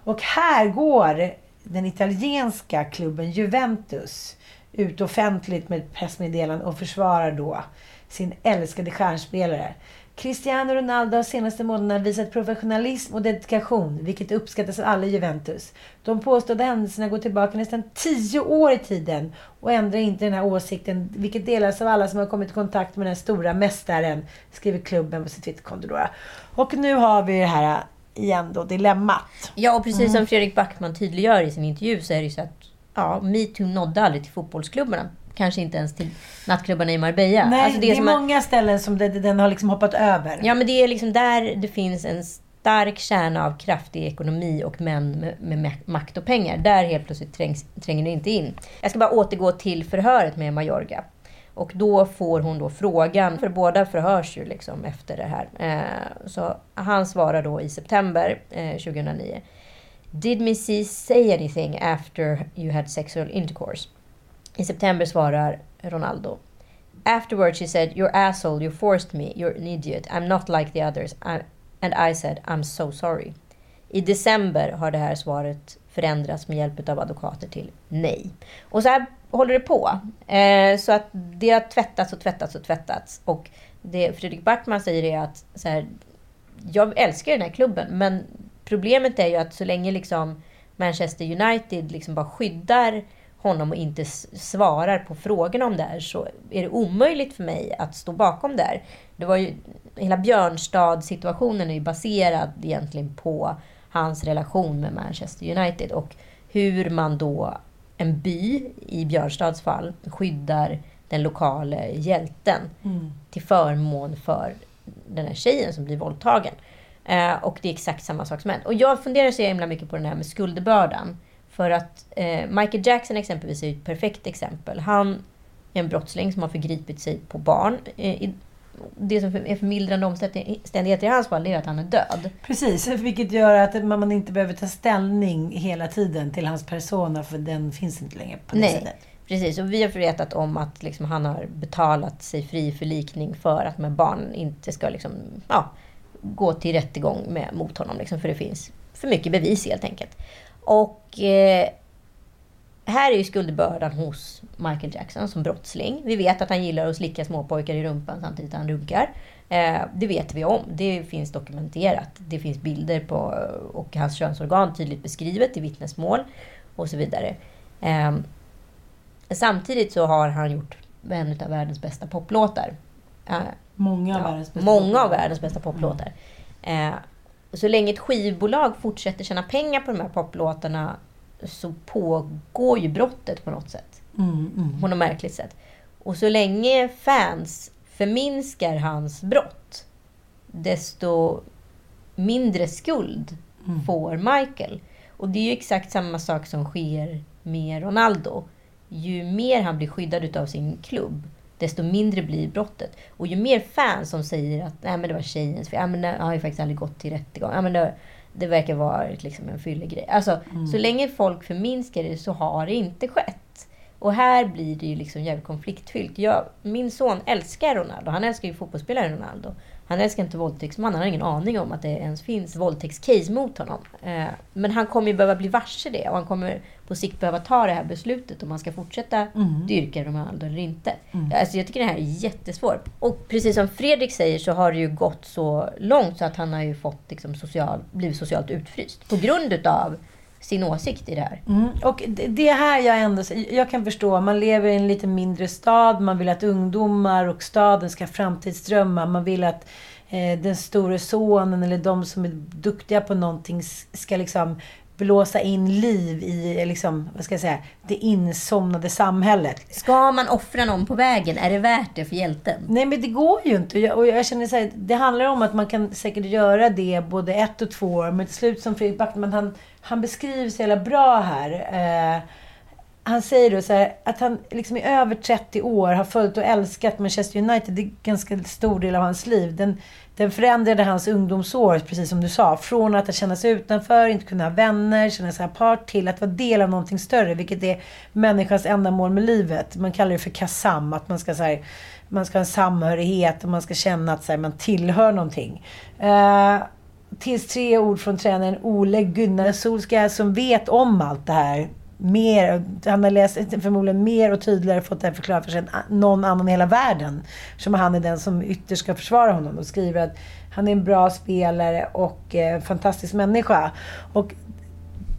Och här går den italienska klubben Juventus ut offentligt med ett pressmeddelande och försvarar då sin älskade stjärnspelare. Cristiano Ronaldo har senaste månaderna visat professionalism och dedikation, vilket uppskattas av alla i Juventus. De påstådda händelserna går tillbaka nästan tio år i tiden och ändrar inte den här åsikten, vilket delas av alla som har kommit i kontakt med den här stora mästaren, skriver klubben på sitt Twitterkonto. Och nu har vi det här igen då, dilemmat. Ja, och precis som mm. Fredrik Backman tydliggör i sin intervju så är det ju så att ja, metoo nådde aldrig till fotbollsklubbarna. Kanske inte ens till nattklubbarna i Marbella. Nej, alltså det, det är många är... ställen som det, den har liksom hoppat över. Ja, men det är liksom där det finns en stark kärna av kraftig ekonomi och män med, med makt och pengar. Där helt plötsligt trängs, tränger det inte in. Jag ska bara återgå till förhöret med Majorga. Och då får hon då frågan, för båda förhörs ju liksom efter det här. Eh, så han svarar då i september eh, 2009. Did Missy say anything after you had sexual intercourse? I september svarar Ronaldo. Afterwards she said, You're asshole, you forced me, you're an idiot, I'm not like the others. I'm... and I said, I'm so sorry. I december har det här svaret förändrats med hjälp av advokater till nej. Och så här håller det på. Eh, så att det har tvättats och tvättats och tvättats. Och det Fredrik Backman säger är att så här, jag älskar den här klubben, men Problemet är ju att så länge liksom Manchester United liksom bara skyddar honom och inte svarar på frågorna om det här så är det omöjligt för mig att stå bakom det här. Det var ju, hela Björnstad-situationen är ju baserad egentligen på hans relation med Manchester United och hur man då, en by i Björnstads fall, skyddar den lokala hjälten mm. till förmån för den här tjejen som blir våldtagen. Eh, och det är exakt samma sak som hänt. Och jag funderar så himla mycket på den här med skuldbördan. För att eh, Michael Jackson exempelvis är ett perfekt exempel. Han är en brottsling som har förgripit sig på barn. Eh, det som är förmildrande omständigheter i hans fall är att han är död. Precis, vilket gör att man inte behöver ta ställning hela tiden till hans persona, för den finns inte längre på det Nej. sättet. Precis, och vi har vetat om att liksom han har betalat sig fri förlikning för att med barn inte ska liksom, ja, gå till rättegång med, mot honom. Liksom, för det finns för mycket bevis helt enkelt. Och eh, här är ju skuldbördan hos Michael Jackson som brottsling. Vi vet att han gillar att slicka småpojkar i rumpan samtidigt som han runkar. Eh, det vet vi om. Det finns dokumenterat. Det finns bilder på eh, och hans könsorgan tydligt beskrivet i vittnesmål och så vidare. Eh, samtidigt så har han gjort en av världens bästa poplåtar. Eh, Många av ja, världens bästa Många av världens bästa poplåtar. Mm. Eh, så länge ett skivbolag fortsätter tjäna pengar på de här poplåtarna så pågår ju brottet på något sätt. Mm, mm. På något märkligt sätt. Och så länge fans förminskar hans brott, desto mindre skuld mm. får Michael. Och det är ju exakt samma sak som sker med Ronaldo. Ju mer han blir skyddad av sin klubb, desto mindre blir brottet. Och ju mer fans som säger att Nej, men det var tjejens fel, ja, men det har ju faktiskt aldrig gått till rättegång. Ja, men det, det verkar vara liksom en fyllegrej. Alltså, mm. Så länge folk förminskar det så har det inte skett. Och här blir det ju liksom jävligt konfliktfyllt. Jag, min son älskar Ronaldo. Han älskar ju fotbollsspelaren Ronaldo. Han älskar inte våldtäktsman. Han har ingen aning om att det ens finns våldtäktscase mot honom. Eh, men han kommer ju behöva bli varse det. Och han kommer på sikt behöva ta det här beslutet om han ska fortsätta Mm. dyrka Ronaldo eller inte. Alltså jag tycker det här är jättesvårt. Och precis som Fredrik säger så har det ju gått så långt så att han har ju fått liksom social, blivit socialt utfryst. På grund utav sin åsikt i det här. Mm. Och det- här jag ändå... Jag kan förstå. Man lever i en lite mindre stad. Man vill att ungdomar och staden ska ha framtidsdrömmar. Man vill att eh, den store sonen eller de som är duktiga på någonting ska liksom blåsa in liv i, liksom, vad ska jag säga, det insomnade samhället. Ska man offra någon på vägen? Är det värt det för hjälten? Nej men det går ju inte. Och jag, och jag känner så här, det handlar om att man kan säkert göra det både ett och två år. Men till slut som Fredrik Backman, han, han beskriver så jävla bra här. Eh, han säger då så här, att han liksom i över 30 år har följt och älskat Manchester United. Det är en ganska stor del av hans liv. Den, den förändrade hans ungdomsår, precis som du sa. Från att känna sig utanför, inte kunna ha vänner, känna sig apart, till att vara del av någonting större. Vilket är människans enda mål med livet. Man kallar det för kasam. Att man ska så här, man ska ha en samhörighet och man ska känna att så här, man tillhör någonting. Eh, tills tre ord från tränaren Ole Gunnar Solskjaer som vet om allt det här. Mer, han har läst förmodligen mer och tydligare fått det här förklarat för sig än någon annan i hela världen. Som han är den som ytterst ska försvara honom och skriver att han är en bra spelare och eh, fantastisk människa. Och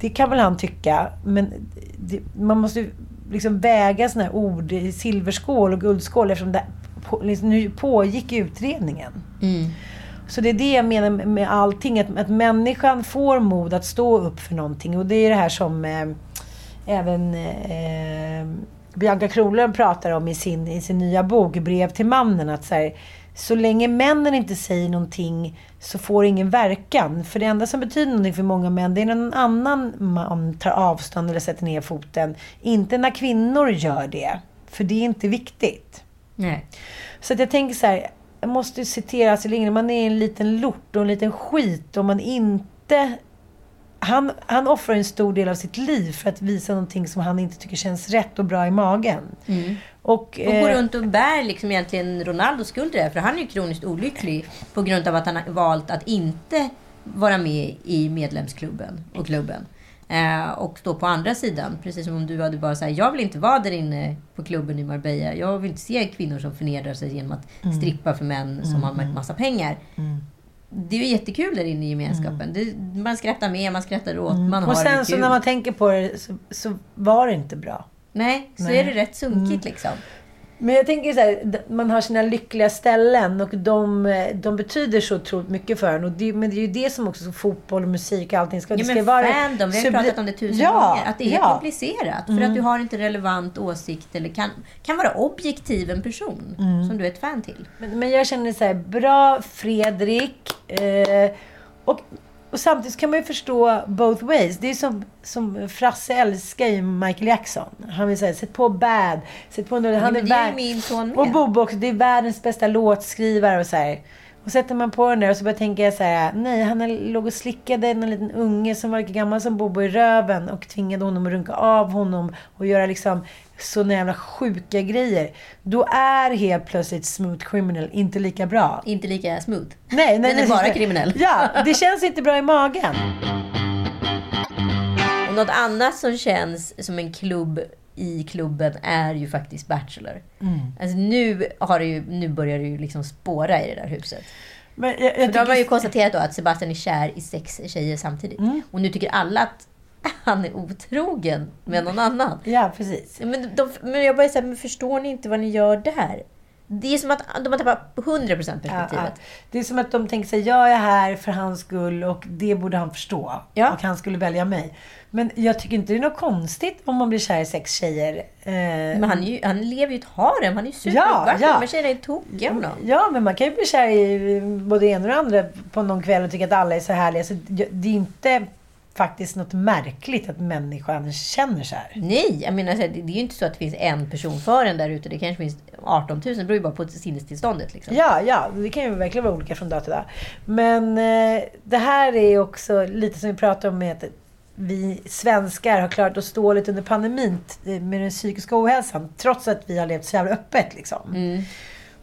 det kan väl han tycka, men det, man måste ju liksom väga sådana här ord i silverskål och guldskål eftersom det på, liksom, nu pågick utredningen. Mm. Så det är det jag menar med- allting. Att, att människan får mod att stå upp för någonting. Och det är det här som eh, även eh, Bianca Kronlund pratar om i sin, i sin nya bok Brev till mannen. Att så, här, så länge männen inte säger någonting så får ingen verkan. För det enda som betyder någonting för många män, det är när någon annan man tar avstånd eller sätter ner foten. Inte när kvinnor gör det. För det är inte viktigt. Nej. Så att jag tänker så här, jag måste citera Astrid Lindgren, man är en liten lort och en liten skit om man inte... Han, han offrar en stor del av sitt liv för att visa någonting som han inte tycker känns rätt och bra i magen. Och, Och går eh, runt och bär liksom egentligen Ronaldos skuld det. För han är ju kroniskt olycklig på grund av att han har valt att inte vara med i medlemsklubben och klubben. Eh, och stå på andra sidan. Precis som om du hade bara sagt jag vill inte vara där inne på klubben i Marbella. Jag vill inte se kvinnor som förnedrar sig genom att Mm. strippa för män som har en massa pengar. Det är ju jättekul där inne i gemenskapen. Det, man skrattar med, man skrattar åt, man har Mm. och sen det så när man tänker på det så, så var det inte bra. Nej, så Nej. Mm. är det rätt sunkigt liksom. Men jag tänker så här, man har sina lyckliga ställen och de, eh, de betyder så otroligt mycket för en. Och det, men det är ju det som också fotboll och musik och allting ska... Ja, det ska men vara fandom, vi har ju subli- pratat om det tusen ja, gånger. Att det är ja. Mm. komplicerat. För att du har inte relevant åsikt eller kan, kan vara objektiv en person Mm. som du är ett fan till. Men, men jag känner så här, bra Fredrik. Eh, och, och samtidigt kan man ju förstå both ways. Det är som, som Frasse älskar ju Michael Jackson. Han vill säga, sätt på Bad. Sätt på han men det är ju vär- min son med. Och Bobo också. Det är världens bästa låtskrivare och så här. Och sätter man på den där och så bara tänker jag så här, nej, han låg och slickade en liten unge som var lika gammal som Bobo i röven och tvingade honom att runka av honom och göra liksom såna jävla sjuka grejer. Då är helt plötsligt Smooth Criminal inte lika bra. Inte lika smooth. Nej, nej, Den är bara kriminell. Ja, det känns inte bra i magen. Och något annat som känns som en klubb i klubben är ju faktiskt Bachelor. Mm. Alltså nu, har det ju, nu börjar det ju liksom spåra i det där huset. Men jag, jag För då har man ju tycker- konstaterat då att Sebastian är kär i sex tjejer samtidigt. Mm. Och nu tycker alla att han är otrogen med någon annan. Ja, precis. Men, de, men jag bara säger, men förstår ni inte vad ni gör där? Det är som att de har tappat 100% Ja, perspektivet. ja. Det är som att de tänker sig, jag är här för hans skull och det borde han förstå. Ja. Och han skulle välja mig. Men jag tycker inte det är något konstigt om man blir kär i sex tjejer. Eh, Men han, ju, han lever ju ett harem. Han är ju Ja, superuppvaktad. ja. De här tjejerna är tokiga om honom. Ja, men man kan ju bli kär i både det ena och andra på någon kväll och tycka att alla är så härliga. Så det är inte faktiskt något märkligt att människan känner så här. Nej, jag menar, det är ju inte så att det finns en person för en där ute. Det kanske finns 18 000. Det beror ju bara på sinnestillståndet. Liksom. Ja, ja, det kan ju verkligen vara olika från dag till dag. Men eh, det här är också lite som vi pratade om med vi svenskar har klarat oss dåligt under pandemin t- med den psykiska ohälsan. Trots att vi har levt så jävla öppet liksom. Mm.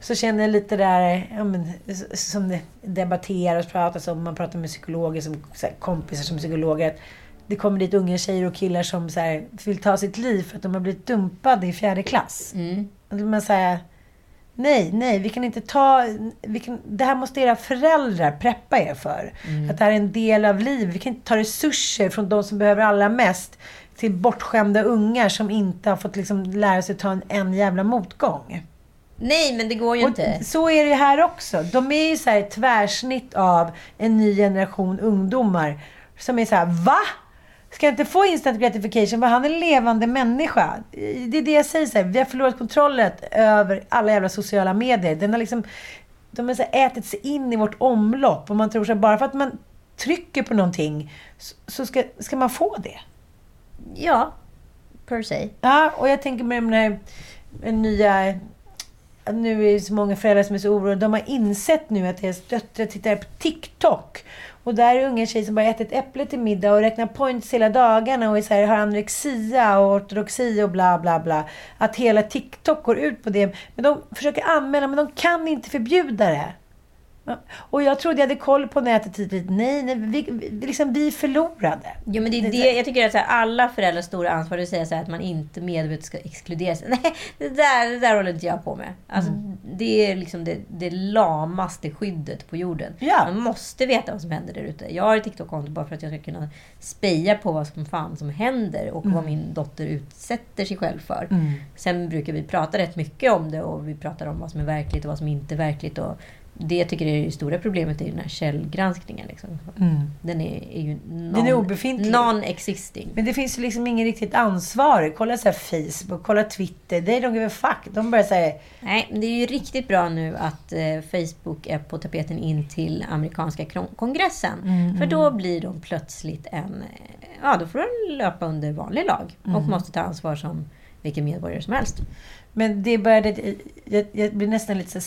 Så känner jag lite där, ja, men, som det debatteras, pratas om, man pratar med psykologer, som, så här, kompisar som psykologer. Att det kommer dit unga tjejer och killar som så här, vill ta sitt liv för att de har blivit dumpade i fjärde klass. Mm. Och man säga, nej, nej, vi kan inte ta... Vi kan, det här måste era föräldrar preppa er för. Att det här är en del av livet. Vi kan inte ta resurser från de som behöver allra mest till bortskämda ungar som inte har fått liksom lära sig ta en, en jävla motgång. Nej, men det går ju Och inte. så är det här också. De är ju så här ett tvärsnitt av en ny generation ungdomar som är så här, va? Ska jag inte få instant gratification? Var han en levande människa? Det är det jag säger så här, vi har förlorat kontrollen över alla jävla sociala medier. Den har liksom, de har så här ätit sig in i vårt omlopp och man tror så här, bara för att man trycker på någonting så, ska, ska man få det. Ja, per se. Ja, och jag tänker med den här nya... Nu är det så många föräldrar som är så oroliga. De har insett nu att deras döttrar tittar på TikTok. Och där är unga tjejer som bara ätit ett äpple till middag och räknar points hela dagarna och är så här, har anorexia och ortodoxi och bla bla bla. Att hela TikTok går ut på det. Men de försöker anmäla, men de kan inte förbjuda det. Och jag trodde jag hade koll på nätet tidigt. Nej, nej vi, liksom, vi förlorade. Jo, men det är Det- jag tycker att så här, alla föräldrars stora ansvar är att säga så här, att man inte medvetet ska exkluderas. Nej, det där, det där håller inte jag på med. Alltså, Mm. Det är liksom det, det lamaste skyddet på jorden. Ja. Man måste veta vad som händer där ute. Jag har ett TikTok-konto bara för att jag ska kunna speja på vad som fan som händer och vad min dotter utsätter sig själv för. Mm. Sen brukar vi prata rätt mycket om det och vi pratar om vad som är verkligt och vad som inte är verkligt. Och det jag tycker är det stora problemet är ju den här källgranskningen. Liksom. Mm. Den är, är ju non-existing. Men det finns ju liksom ingen riktigt ansvar. Kolla så här Facebook, kolla Twitter. They don't give a fuck. De bara säger Nej, det är ju riktigt bra nu att eh, Facebook är på tapeten in till amerikanska kongressen. Mm, För då blir de plötsligt en... eh, Ja, då får de löpa under vanlig lag och Mm. måste ta ansvar som vilken medborgare som helst. Men det började... Jag, jag blir nästan lite så här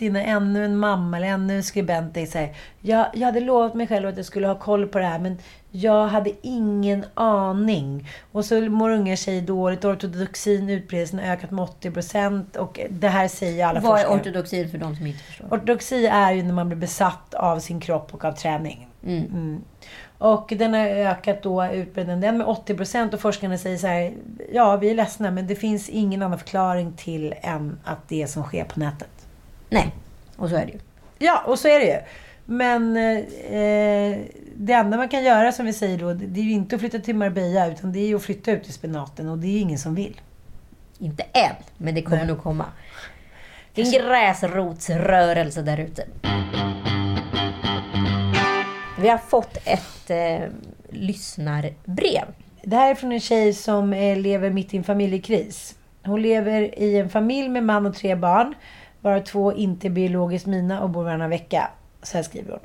när ännu en mamma eller ännu en skribent är här, jag, jag hade lovat mig själv att jag skulle ha koll på det här, men jag hade ingen aning. Och så mår unga tjejer dåligt. Ortodoxin utbredelsen har ökat med 80 procent. Och det här säger alla Vad är forskare. ortodoxin för de som inte förstår? Ortodoxi är ju när man blir besatt av sin kropp och av träning. Mm. Mm. Och den har ökat då utbredningen med 80 procent och forskarna säger så här, ja vi är ledsna men det finns ingen annan förklaring till än att det som sker på nätet. Nej, och så är det ju. Ja, och så är det ju. Men eh, det enda man kan göra som vi säger då, det är ju inte att flytta till Marbella utan det är ju att flytta ut i spenaten och det är ingen som vill. Inte än, men det kommer Nej. nog komma. Det är en gräsrotsrörelse där ute. Vi har fått ett eh, lyssnarbrev. Det här är från en tjej som eh, lever mitt i en familjekris. Hon lever i en familj med man och tre barn, varav två inte är biologiskt mina och bor varannan vecka. Så här skriver hon.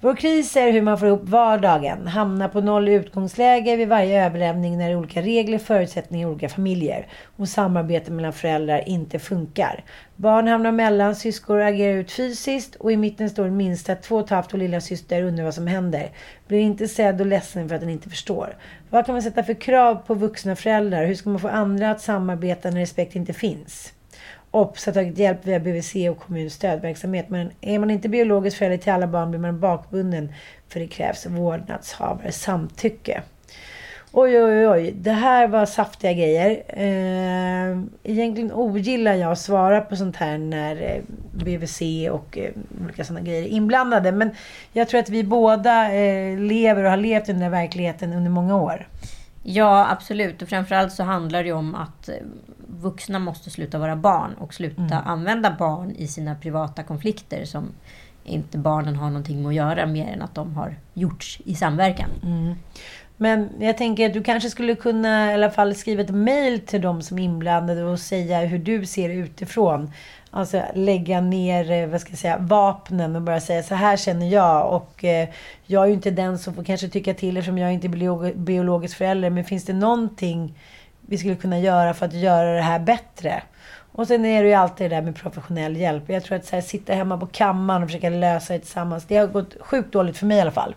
Vår kris är hur man får ihop vardagen, hamnar på noll i utgångsläge vid varje överlämning när olika regler och förutsättningar i olika familjer och samarbete mellan föräldrar inte funkar. Barn hamnar mellan, syskor agerar ut fysiskt och i mitten står den minsta två och ett halvt och lilla syster undrar vad som händer. Blir inte sedd och ledsen för att den inte förstår. Vad kan man sätta för krav på vuxna föräldrar? Hur ska man få andra att samarbeta när respekt inte finns? OBS har tagit hjälp via BVC och kommuns stödverksamhet. Men är man inte biologisk förälder till alla barn blir man bakbunden för det krävs vårdnadshavares samtycke. Oj, oj, oj. Det här var saftiga grejer. Eh, egentligen ogillar jag att svara på sånt här när eh, BVC och eh, olika sådana grejer är inblandade. Men jag tror att vi båda eh, lever och har levt i den här verkligheten under många år. Ja, absolut. Och framförallt så handlar det ju om att vuxna måste sluta vara barn och sluta använda barn i sina privata konflikter som inte barnen har någonting med att göra mer än att de har gjorts i samverkan. Men jag tänker att du kanske skulle kunna i alla fall skriva ett mail till de som är inblandade och säga hur du ser det utifrån. Alltså lägga ner, eh, vad ska jag säga, vapnen och bara säga så här känner jag. Och eh, jag är ju inte den som får kanske tycka till eftersom jag är inte biolog- biologisk förälder. Men finns det någonting vi skulle kunna göra för att göra det här bättre? Och sen är det ju alltid det där med professionell hjälp. Jag tror att så här, sitta hemma på kammaren och försöka lösa det tillsammans. Det har gått sjukt dåligt för mig i alla fall.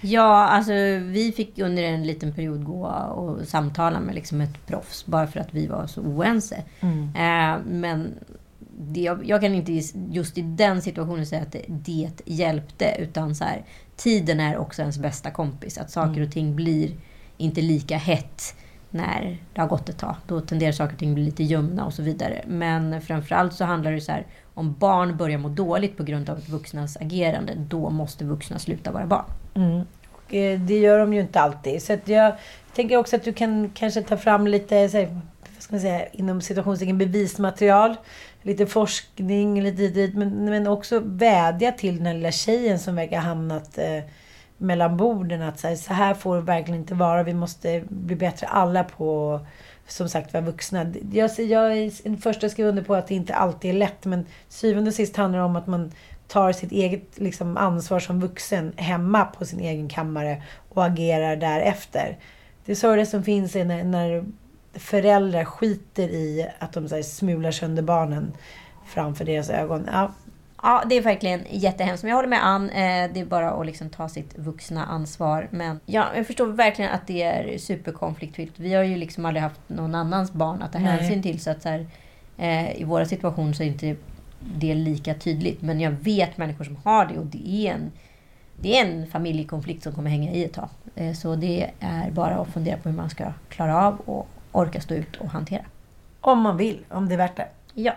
Ja, alltså vi fick under en liten period gå och samtala med liksom ett proffs. Bara för att vi var så oense. Eh, men det, jag, jag kan inte just i den situationen säga att det, det hjälpte. Utan så här, tiden är också ens bästa kompis. Att saker och ting blir inte lika hett när det har gått ett tag. Då tenderar saker och ting bli lite ljumna och så vidare. Men framförallt så handlar det så här, om barn börjar må dåligt på grund av vuxnas agerande, då måste vuxna sluta vara barn. Mm. Eh, det gör de ju inte alltid. Så att jag tänker också att du kan kanske ta fram lite, så här, vad ska man säga, inom situationstecken bevismaterial. Lite forskning, lite dit, men, men också vädja till den här lilla tjejen som verkar ha hamnat eh, mellan borden. Att så här, så här får det verkligen inte vara. Vi måste bli bättre alla på som sagt vara vuxna. Jag, jag är den första att skriva under på att det inte alltid är lätt. Men syvende och sist handlar det om att man tar sitt eget liksom, ansvar som vuxen hemma på sin egen kammare och agerar därefter. Det sorgliga som finns är när, när föräldrar skiter i att de så här, smular sönder barnen framför deras ögon. Ja, Ja, det är verkligen jättehemskt. Men jag håller med Ann. Eh, det är bara att liksom ta sitt vuxna ansvar. Men ja, jag förstår verkligen att det är superkonfliktfyllt. Vi har ju liksom aldrig haft någon annans barn att ta Nej. hänsyn till. Så att så här, eh, I våra situationer så är inte det lika tydligt. Men jag vet människor som har det och det är en, det är en familjekonflikt som kommer hänga i ett tag. Eh, så det är bara att fundera på hur man ska klara av och orka stå ut och hantera. om man vill, om det är värt det. Ja.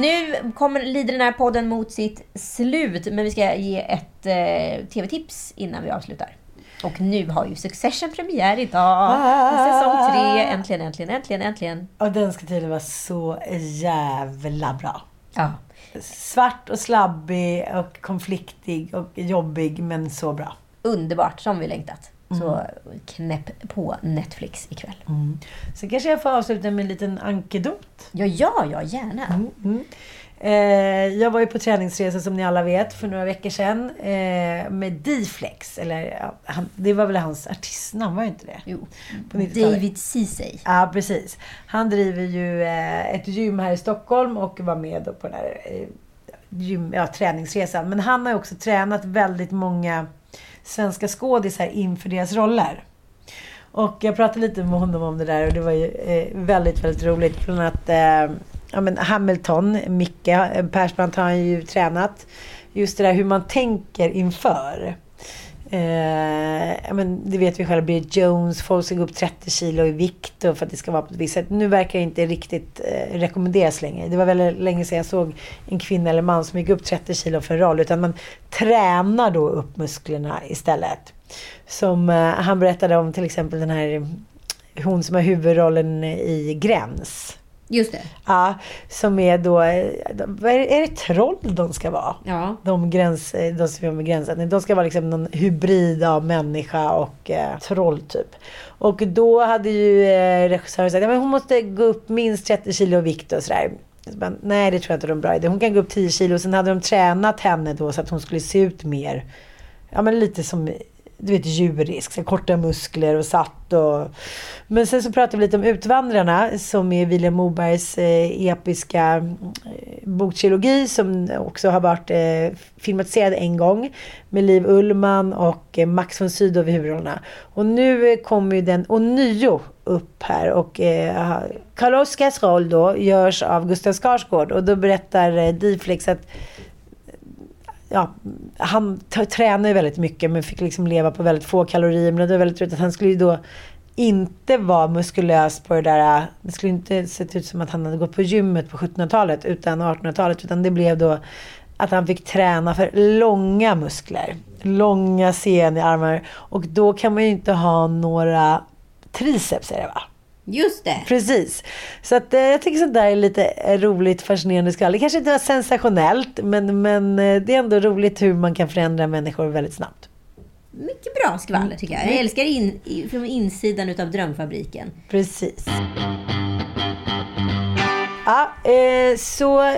Nu kommer, lider den här podden mot sitt slut, men vi ska ge ett eh, tv-tips innan vi avslutar. Och nu har ju Succession premiär idag. Säsong tre. Äntligen, äntligen, äntligen, äntligen. Och den ska tydligen vara så jävla bra. Ja. Svart och slabbig och konfliktig och jobbig, men så bra. Underbart, som vi längtat. Så knäpp på Netflix ikväll. Så kanske jag får avsluta med en liten ankedot. Ja, ja, ja, gärna. Eh, jag var ju på träningsresa som ni alla vet för några veckor sedan eh, med D-Flex. Eller, ja, han, det var väl hans artistnamn, var det inte det? Jo. På 90-talet. David Ceesay. Ja, precis. Han driver ju eh, ett gym här i Stockholm och var med på den här eh, gym, ja, träningsresan. Men han har ju också tränat väldigt många svenska skådisar inför deras roller. Och jag pratade lite med honom om det där och det var ju eh, väldigt, väldigt roligt. Bland annat eh, ja, men Hamilton, Micke eh, Persbrandt har han ju tränat. Just det där hur man tänker inför. Eh, men det vet vi själva, Bridget Jones, folk ska gå upp 30 kilo i vikt för att det ska vara på ett visst sätt. Nu verkar det inte riktigt eh, rekommenderas längre. Det var väldigt länge sedan jag såg en kvinna eller man som gick upp 30 kilo för en roll. Utan man tränar då upp musklerna istället. Som eh, han berättade om till exempel den här hon som har huvudrollen i Gräns. Just det. Ja, som är då, är det, troll de ska vara? Ja. De, gräns, de som jobbar med gränsen. De ska vara liksom någon hybrid av människa och eh, troll typ. Och då hade ju eh, regissören sagt att hon måste gå upp minst 30 kilo i vikt och sådär. Så bara, Nej, det tror jag inte är en bra idé. Hon kan gå upp 10 kilo. Sen hade de tränat henne då så att hon skulle se ut mer. Ja, men lite som du vet, djurisk. Så korta muskler och satt och... Men sen så pratade vi lite om Utvandrarna som är Vilhelm Mobergs eh, episka eh, boktrilogi som också har varit eh, filmatiserad en gång med Liv Ullman och eh, Max von Sydow i huvudrollerna. Och nu eh, kommer ju den ånyo upp här och eh, Karl Oskars roll då görs av Gustav Skarsgård och då berättar eh, Diflex att ja, han tränade ju väldigt mycket men fick liksom leva på väldigt få kalorier. Men det var väldigt roligt att han skulle ju då inte vara muskulös på det där. Det skulle inte sett ut som att han hade gått på gymmet på 1700-talet utan 1800-talet. Utan det blev då att han fick träna för långa muskler. Långa sen i armar. Och då kan man ju inte ha några triceps är det va? Just det. Precis. Så att, eh, jag tycker sånt där är lite eh, roligt, fascinerande skall. Det kanske inte var sensationellt, men, men eh, det är ändå roligt hur man kan förändra människor väldigt snabbt. Mycket bra skvaller tycker jag. Jag älskar in, från insidan utav Drömfabriken. Precis. Ja, eh, så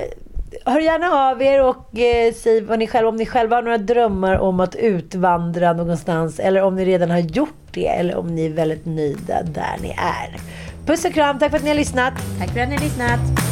hör gärna av er och eh, säg vad ni själva, om ni själva har några drömmar om att utvandra någonstans eller om ni redan har gjort det eller om ni är väldigt nöjda där ni är. Puss och kram, tack för att ni har lyssnat. Tack för att ni har lyssnat.